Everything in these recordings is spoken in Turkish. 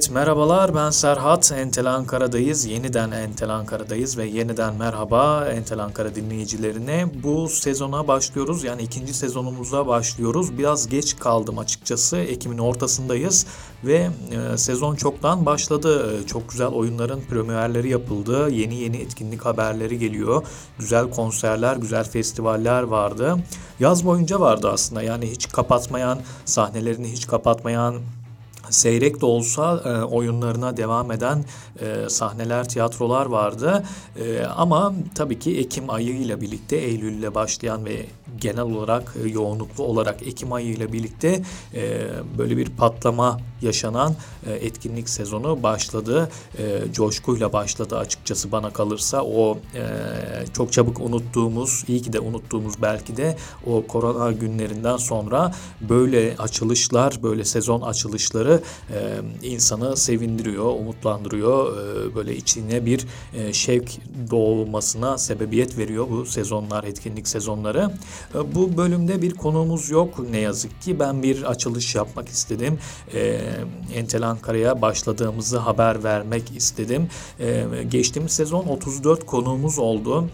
Evet merhabalar ben Serhat Entel Ankara'dayız. Yeniden Entel Ankara'dayız ve yeniden merhaba Entel Ankara dinleyicilerine. Bu sezona başlıyoruz yani ikinci sezonumuza başlıyoruz. Biraz geç kaldım açıkçası. Ekim'in ortasındayız ve e, sezon çoktan başladı. E, çok güzel oyunların premierleri yapıldı. Yeni yeni etkinlik haberleri geliyor. Güzel konserler, güzel festivaller vardı. Yaz boyunca vardı aslında yani hiç kapatmayan, sahnelerini hiç kapatmayan seyrek de olsa e, oyunlarına devam eden e, sahneler, tiyatrolar vardı. E, ama tabii ki Ekim ayı ile birlikte Eylül ile başlayan ve genel olarak e, yoğunluklu olarak Ekim ayı ile birlikte e, böyle bir patlama yaşanan e, etkinlik sezonu başladı. E, coşkuyla başladı açıkçası bana kalırsa. O e, çok çabuk unuttuğumuz, iyi ki de unuttuğumuz belki de o korona günlerinden sonra böyle açılışlar, böyle sezon açılışları e, insanı sevindiriyor, umutlandırıyor. E, böyle içine bir e, şevk doğmasına sebebiyet veriyor bu sezonlar, etkinlik sezonları. E, bu bölümde bir konuğumuz yok ne yazık ki. Ben bir açılış yapmak istedim. E, Entel Ankara'ya başladığımızı haber vermek istedim. E, geçtiğimiz sezon 34 konuğumuz oldu.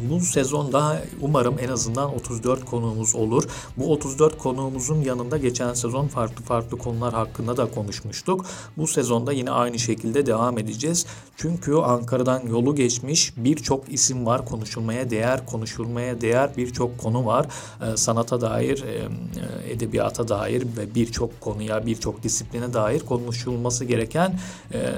Bu sezonda umarım en azından 34 konuğumuz olur. Bu 34 konuğumuzun yanında geçen sezon farklı farklı konular hakkında da konuşmuştuk. Bu sezonda yine aynı şekilde devam edeceğiz. Çünkü Ankara'dan yolu geçmiş birçok isim var. Konuşulmaya değer, konuşulmaya değer birçok konu var. Ee, sanata dair, e, edebiyata dair ve birçok konuya, birçok disipline dair konuşulması gereken e,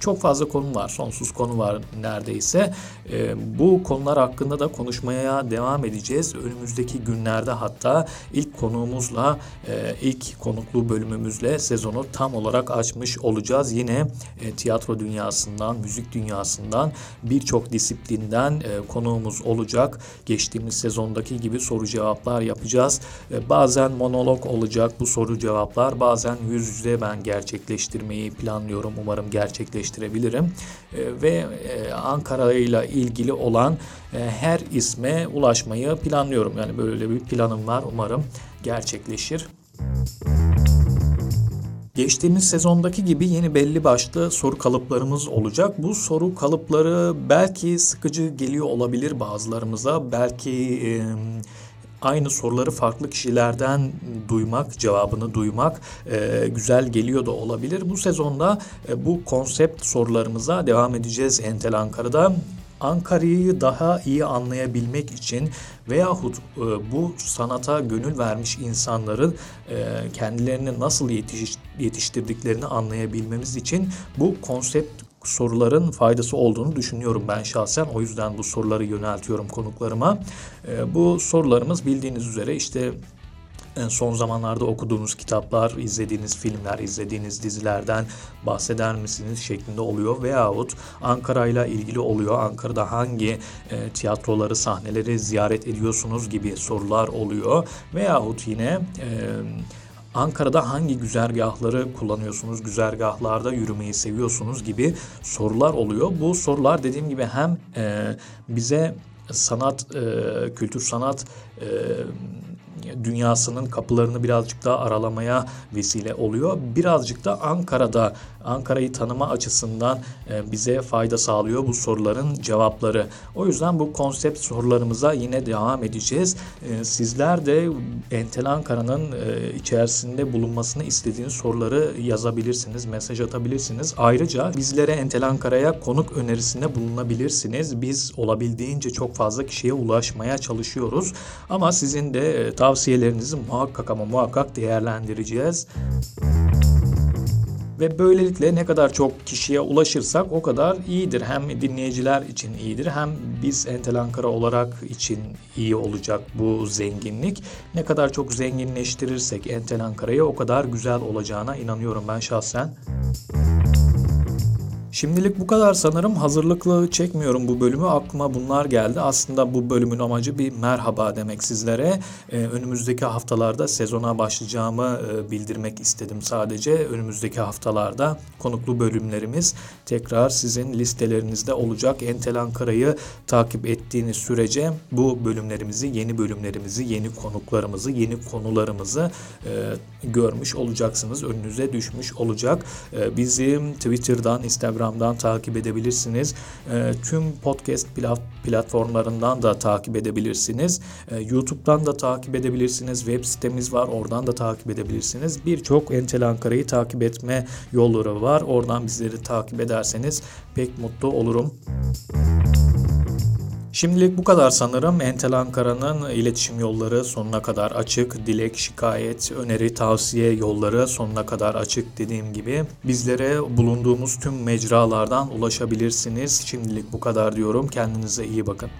çok fazla konu var. Sonsuz konu var neredeyse. E, bu konular hakkında hakkında da konuşmaya devam edeceğiz. Önümüzdeki günlerde hatta ilk konuğumuzla, e, ilk konuklu bölümümüzle sezonu tam olarak açmış olacağız. Yine e, tiyatro dünyasından, müzik dünyasından birçok disiplinden e, konuğumuz olacak. Geçtiğimiz sezondaki gibi soru cevaplar yapacağız. Bazen monolog olacak bu soru cevaplar. Bazen yüz yüze ben gerçekleştirmeyi planlıyorum. Umarım gerçekleştirebilirim. Ve Ankara ile ilgili olan her isme ulaşmayı planlıyorum. Yani böyle bir planım var. Umarım gerçekleşir. Geçtiğimiz sezondaki gibi yeni belli başlı soru kalıplarımız olacak. Bu soru kalıpları belki sıkıcı geliyor olabilir bazılarımıza. Belki e, aynı soruları farklı kişilerden duymak, cevabını duymak e, güzel geliyor da olabilir. Bu sezonda e, bu konsept sorularımıza devam edeceğiz Entel Ankara'da. Ankara'yı daha iyi anlayabilmek için veyahut e, bu sanata gönül vermiş insanların e, kendilerini nasıl yetiş, yetiştirdiklerini anlayabilmemiz için bu konsept soruların faydası olduğunu düşünüyorum ben şahsen. O yüzden bu soruları yöneltiyorum konuklarıma. E, bu sorularımız bildiğiniz üzere işte son zamanlarda okuduğunuz kitaplar, izlediğiniz filmler, izlediğiniz dizilerden bahseder misiniz şeklinde oluyor veyahut Ankara ile ilgili oluyor. Ankara'da hangi e, tiyatroları, sahneleri ziyaret ediyorsunuz gibi sorular oluyor veyahut yine e, Ankara'da hangi güzergahları kullanıyorsunuz, güzergahlarda yürümeyi seviyorsunuz gibi sorular oluyor. Bu sorular dediğim gibi hem e, bize sanat, e, kültür sanat e, dünyasının kapılarını birazcık daha aralamaya vesile oluyor. Birazcık da Ankara'da Ankara'yı tanıma açısından e, bize fayda sağlıyor bu soruların cevapları. O yüzden bu konsept sorularımıza yine devam edeceğiz. E, sizler de Entel Ankara'nın e, içerisinde bulunmasını istediğiniz soruları yazabilirsiniz, mesaj atabilirsiniz. Ayrıca bizlere Entel Ankara'ya konuk önerisinde bulunabilirsiniz. Biz olabildiğince çok fazla kişiye ulaşmaya çalışıyoruz. Ama sizin de tavsiyelerinizi muhakkak ama muhakkak değerlendireceğiz. Ve böylelikle ne kadar çok kişiye ulaşırsak o kadar iyidir. Hem dinleyiciler için iyidir hem biz Entel Ankara olarak için iyi olacak bu zenginlik. Ne kadar çok zenginleştirirsek Entel Ankara'yı o kadar güzel olacağına inanıyorum ben şahsen. Şimdilik bu kadar sanırım. Hazırlıklı çekmiyorum bu bölümü. Aklıma bunlar geldi. Aslında bu bölümün amacı bir merhaba demek sizlere. Ee, önümüzdeki haftalarda sezona başlayacağımı e, bildirmek istedim sadece. Önümüzdeki haftalarda konuklu bölümlerimiz tekrar sizin listelerinizde olacak. Entel Ankara'yı takip ettiğiniz sürece bu bölümlerimizi, yeni bölümlerimizi, yeni konuklarımızı, yeni konularımızı e, görmüş olacaksınız. Önünüze düşmüş olacak. E, bizi Twitter'dan, Instagram'dan takip edebilirsiniz. E, tüm podcast plat platformlarından da takip edebilirsiniz. E, YouTube'dan da takip edebilirsiniz. Web sitemiz var. Oradan da takip edebilirsiniz. Birçok Entel Ankara'yı takip etme yolları var. Oradan bizleri takip ederseniz pek mutlu olurum. Şimdilik bu kadar sanırım. Entel Ankara'nın iletişim yolları sonuna kadar açık. Dilek, şikayet, öneri, tavsiye yolları sonuna kadar açık dediğim gibi. Bizlere bulunduğumuz tüm mecralardan ulaşabilirsiniz. Şimdilik bu kadar diyorum. Kendinize iyi bakın.